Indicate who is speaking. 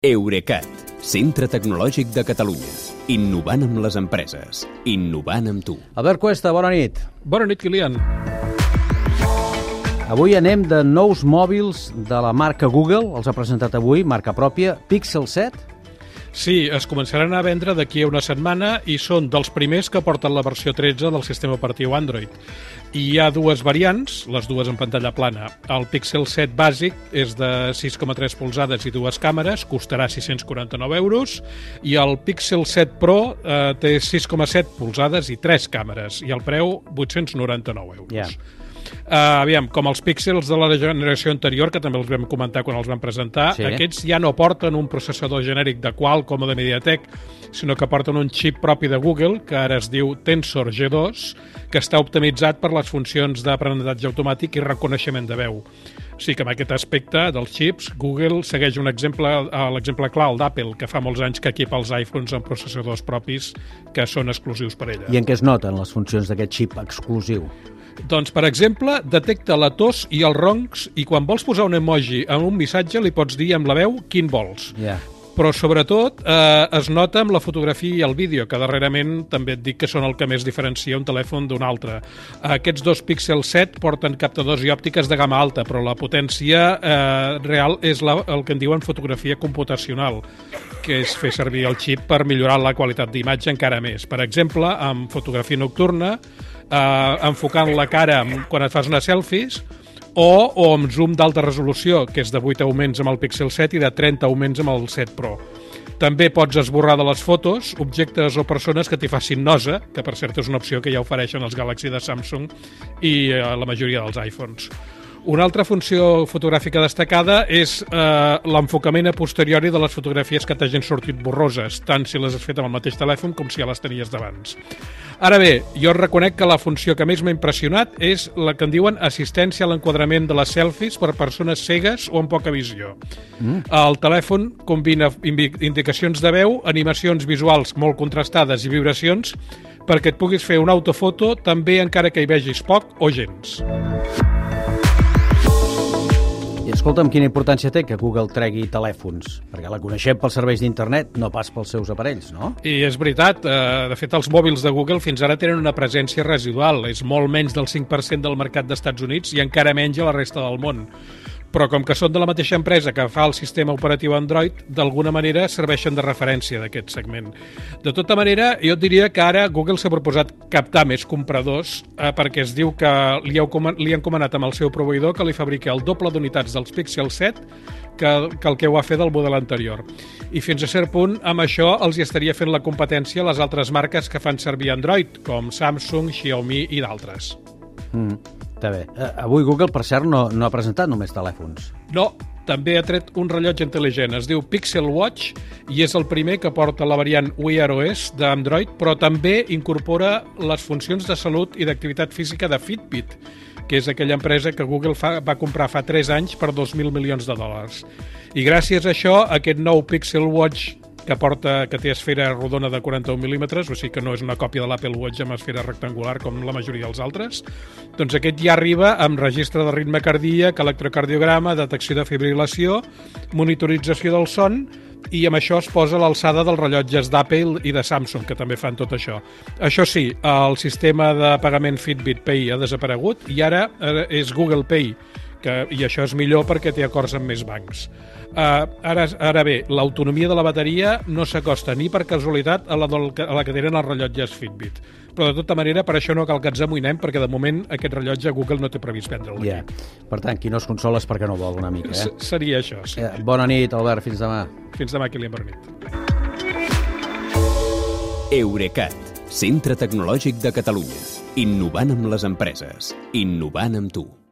Speaker 1: Eurecat, centre tecnològic de Catalunya. Innovant amb les empreses. Innovant amb tu.
Speaker 2: Albert Cuesta, bona nit.
Speaker 3: Bona nit, Kilian.
Speaker 2: Avui anem de nous mòbils de la marca Google, els ha presentat avui, marca pròpia, Pixel 7.
Speaker 3: Sí, es començaran a vendre d'aquí a una setmana i són dels primers que porten la versió 13 del sistema operatiu Android. I hi ha dues variants, les dues en pantalla plana. El Pixel 7 bàsic és de 6,3 polzades i dues càmeres, costarà 649 euros, i el Pixel 7 Pro eh, té 6,7 polzades i tres càmeres, i el preu 899 euros.
Speaker 2: Ja.
Speaker 3: Uh, aviam, com els píxels de la generació anterior, que també els vam comentar quan els vam presentar,
Speaker 2: Sí.
Speaker 3: aquests ja no porten un processador genèric de Qualcomm o de MediaTek, sinó que porten un xip propi de Google, que ara es diu Tensor G2, que està optimitzat per les funcions d'aprenentatge automàtic i reconeixement de veu. O sigui que en aquest aspecte dels xips, Google segueix un exemple, eh, l'exemple clar, el d'Apple, que fa molts anys que equipa els iPhones amb processadors propis que són exclusius per ella.
Speaker 2: I en què es noten les funcions d'aquest xip exclusiu?
Speaker 3: Doncs, per exemple, detecta la tos i els roncs i quan vols posar un emoji en un missatge li pots dir amb la veu quin vols.
Speaker 2: Ja.
Speaker 3: Però, sobretot, eh, es nota amb la fotografia i el vídeo, que darrerament també et dic que són el que més diferencia un telèfon d'un altre. Aquests dos Pixel 7 porten captadors i òptiques de gamma alta, però la potència eh, real és la, el que en diuen fotografia computacional, que és fer servir el xip per millorar la qualitat d'imatge encara més. Per exemple, amb fotografia nocturna, eh, enfocant la cara quan et fas unes selfies, o, o amb zoom d'alta resolució, que és de 8 augments amb el Pixel 7 i de 30 augments amb el 7 Pro. També pots esborrar de les fotos objectes o persones que t'hi facin nosa, que per cert és una opció que ja ofereixen els Galaxy de Samsung i eh, la majoria dels iPhones. Una altra funció fotogràfica destacada és eh, l'enfocament a posteriori de les fotografies que t'hagin sortit borroses, tant si les has fet amb el mateix telèfon com si ja les tenies d'abans. Ara bé, jo reconec que la funció que més m'ha impressionat és la que en diuen assistència a l'enquadrament de les selfies per persones cegues o amb poca visió. Mm. El telèfon combina indicacions de veu, animacions visuals molt contrastades i vibracions perquè et puguis fer una autofoto també encara que hi vegis poc o gens.
Speaker 2: Escolta'm, quina importància té que Google tregui telèfons? Perquè la coneixem pels serveis d'internet, no pas pels seus aparells, no?
Speaker 3: I és veritat, eh, de fet els mòbils de Google fins ara tenen una presència residual, és molt menys del 5% del mercat d'Estats Units i encara menys a la resta del món. Però com que són de la mateixa empresa que fa el sistema operatiu Android, d'alguna manera serveixen de referència d'aquest segment. De tota manera, jo diria que ara Google s'ha proposat captar més compradors eh, perquè es diu que li, coman- li han comanat amb el seu proveïdor que li fabriqui el doble d'unitats dels Pixel 7 que, que el que ho va fer del model anterior. I fins a cert punt, amb això els hi estaria fent la competència a les altres marques que fan servir Android, com Samsung, Xiaomi i d'altres.
Speaker 2: Mm, està bé. Eh, avui Google, per cert, no, no ha presentat només telèfons.
Speaker 3: No, també ha tret un rellotge intel·ligent. Es diu Pixel Watch i és el primer que porta la variant Wear OS d'Android, però també incorpora les funcions de salut i d'activitat física de Fitbit, que és aquella empresa que Google fa, va comprar fa 3 anys per 2.000 milions de dòlars. I gràcies a això, aquest nou Pixel Watch que porta que té esfera rodona de 41 mil·límetres, o sigui que no és una còpia de l'Apple Watch amb esfera rectangular com la majoria dels altres, doncs aquest ja arriba amb registre de ritme cardíac, electrocardiograma, detecció de fibrilació, monitorització del son i amb això es posa l'alçada dels rellotges d'Apple i de Samsung, que també fan tot això. Això sí, el sistema de pagament Fitbit Pay ha desaparegut i ara eh, és Google Pay, que, i això és millor perquè té acords amb més bancs. Uh, ara, ara bé, l'autonomia de la bateria no s'acosta ni per casualitat a la, del, a la que tenen els rellotges Fitbit. Però de tota manera, per això no cal que ens amoïnem, perquè de moment aquest rellotge Google no té previst vendre'l.
Speaker 2: Ja. Per tant, qui no es consola és perquè no vol una mica,
Speaker 3: S-
Speaker 2: eh?
Speaker 3: Seria això, sí.
Speaker 2: eh bona nit, Albert, fins demà.
Speaker 3: Fins demà, Kilian Bernit.
Speaker 1: Eurecat, centre tecnològic de Catalunya. Innovant amb les empreses. Innovant amb tu.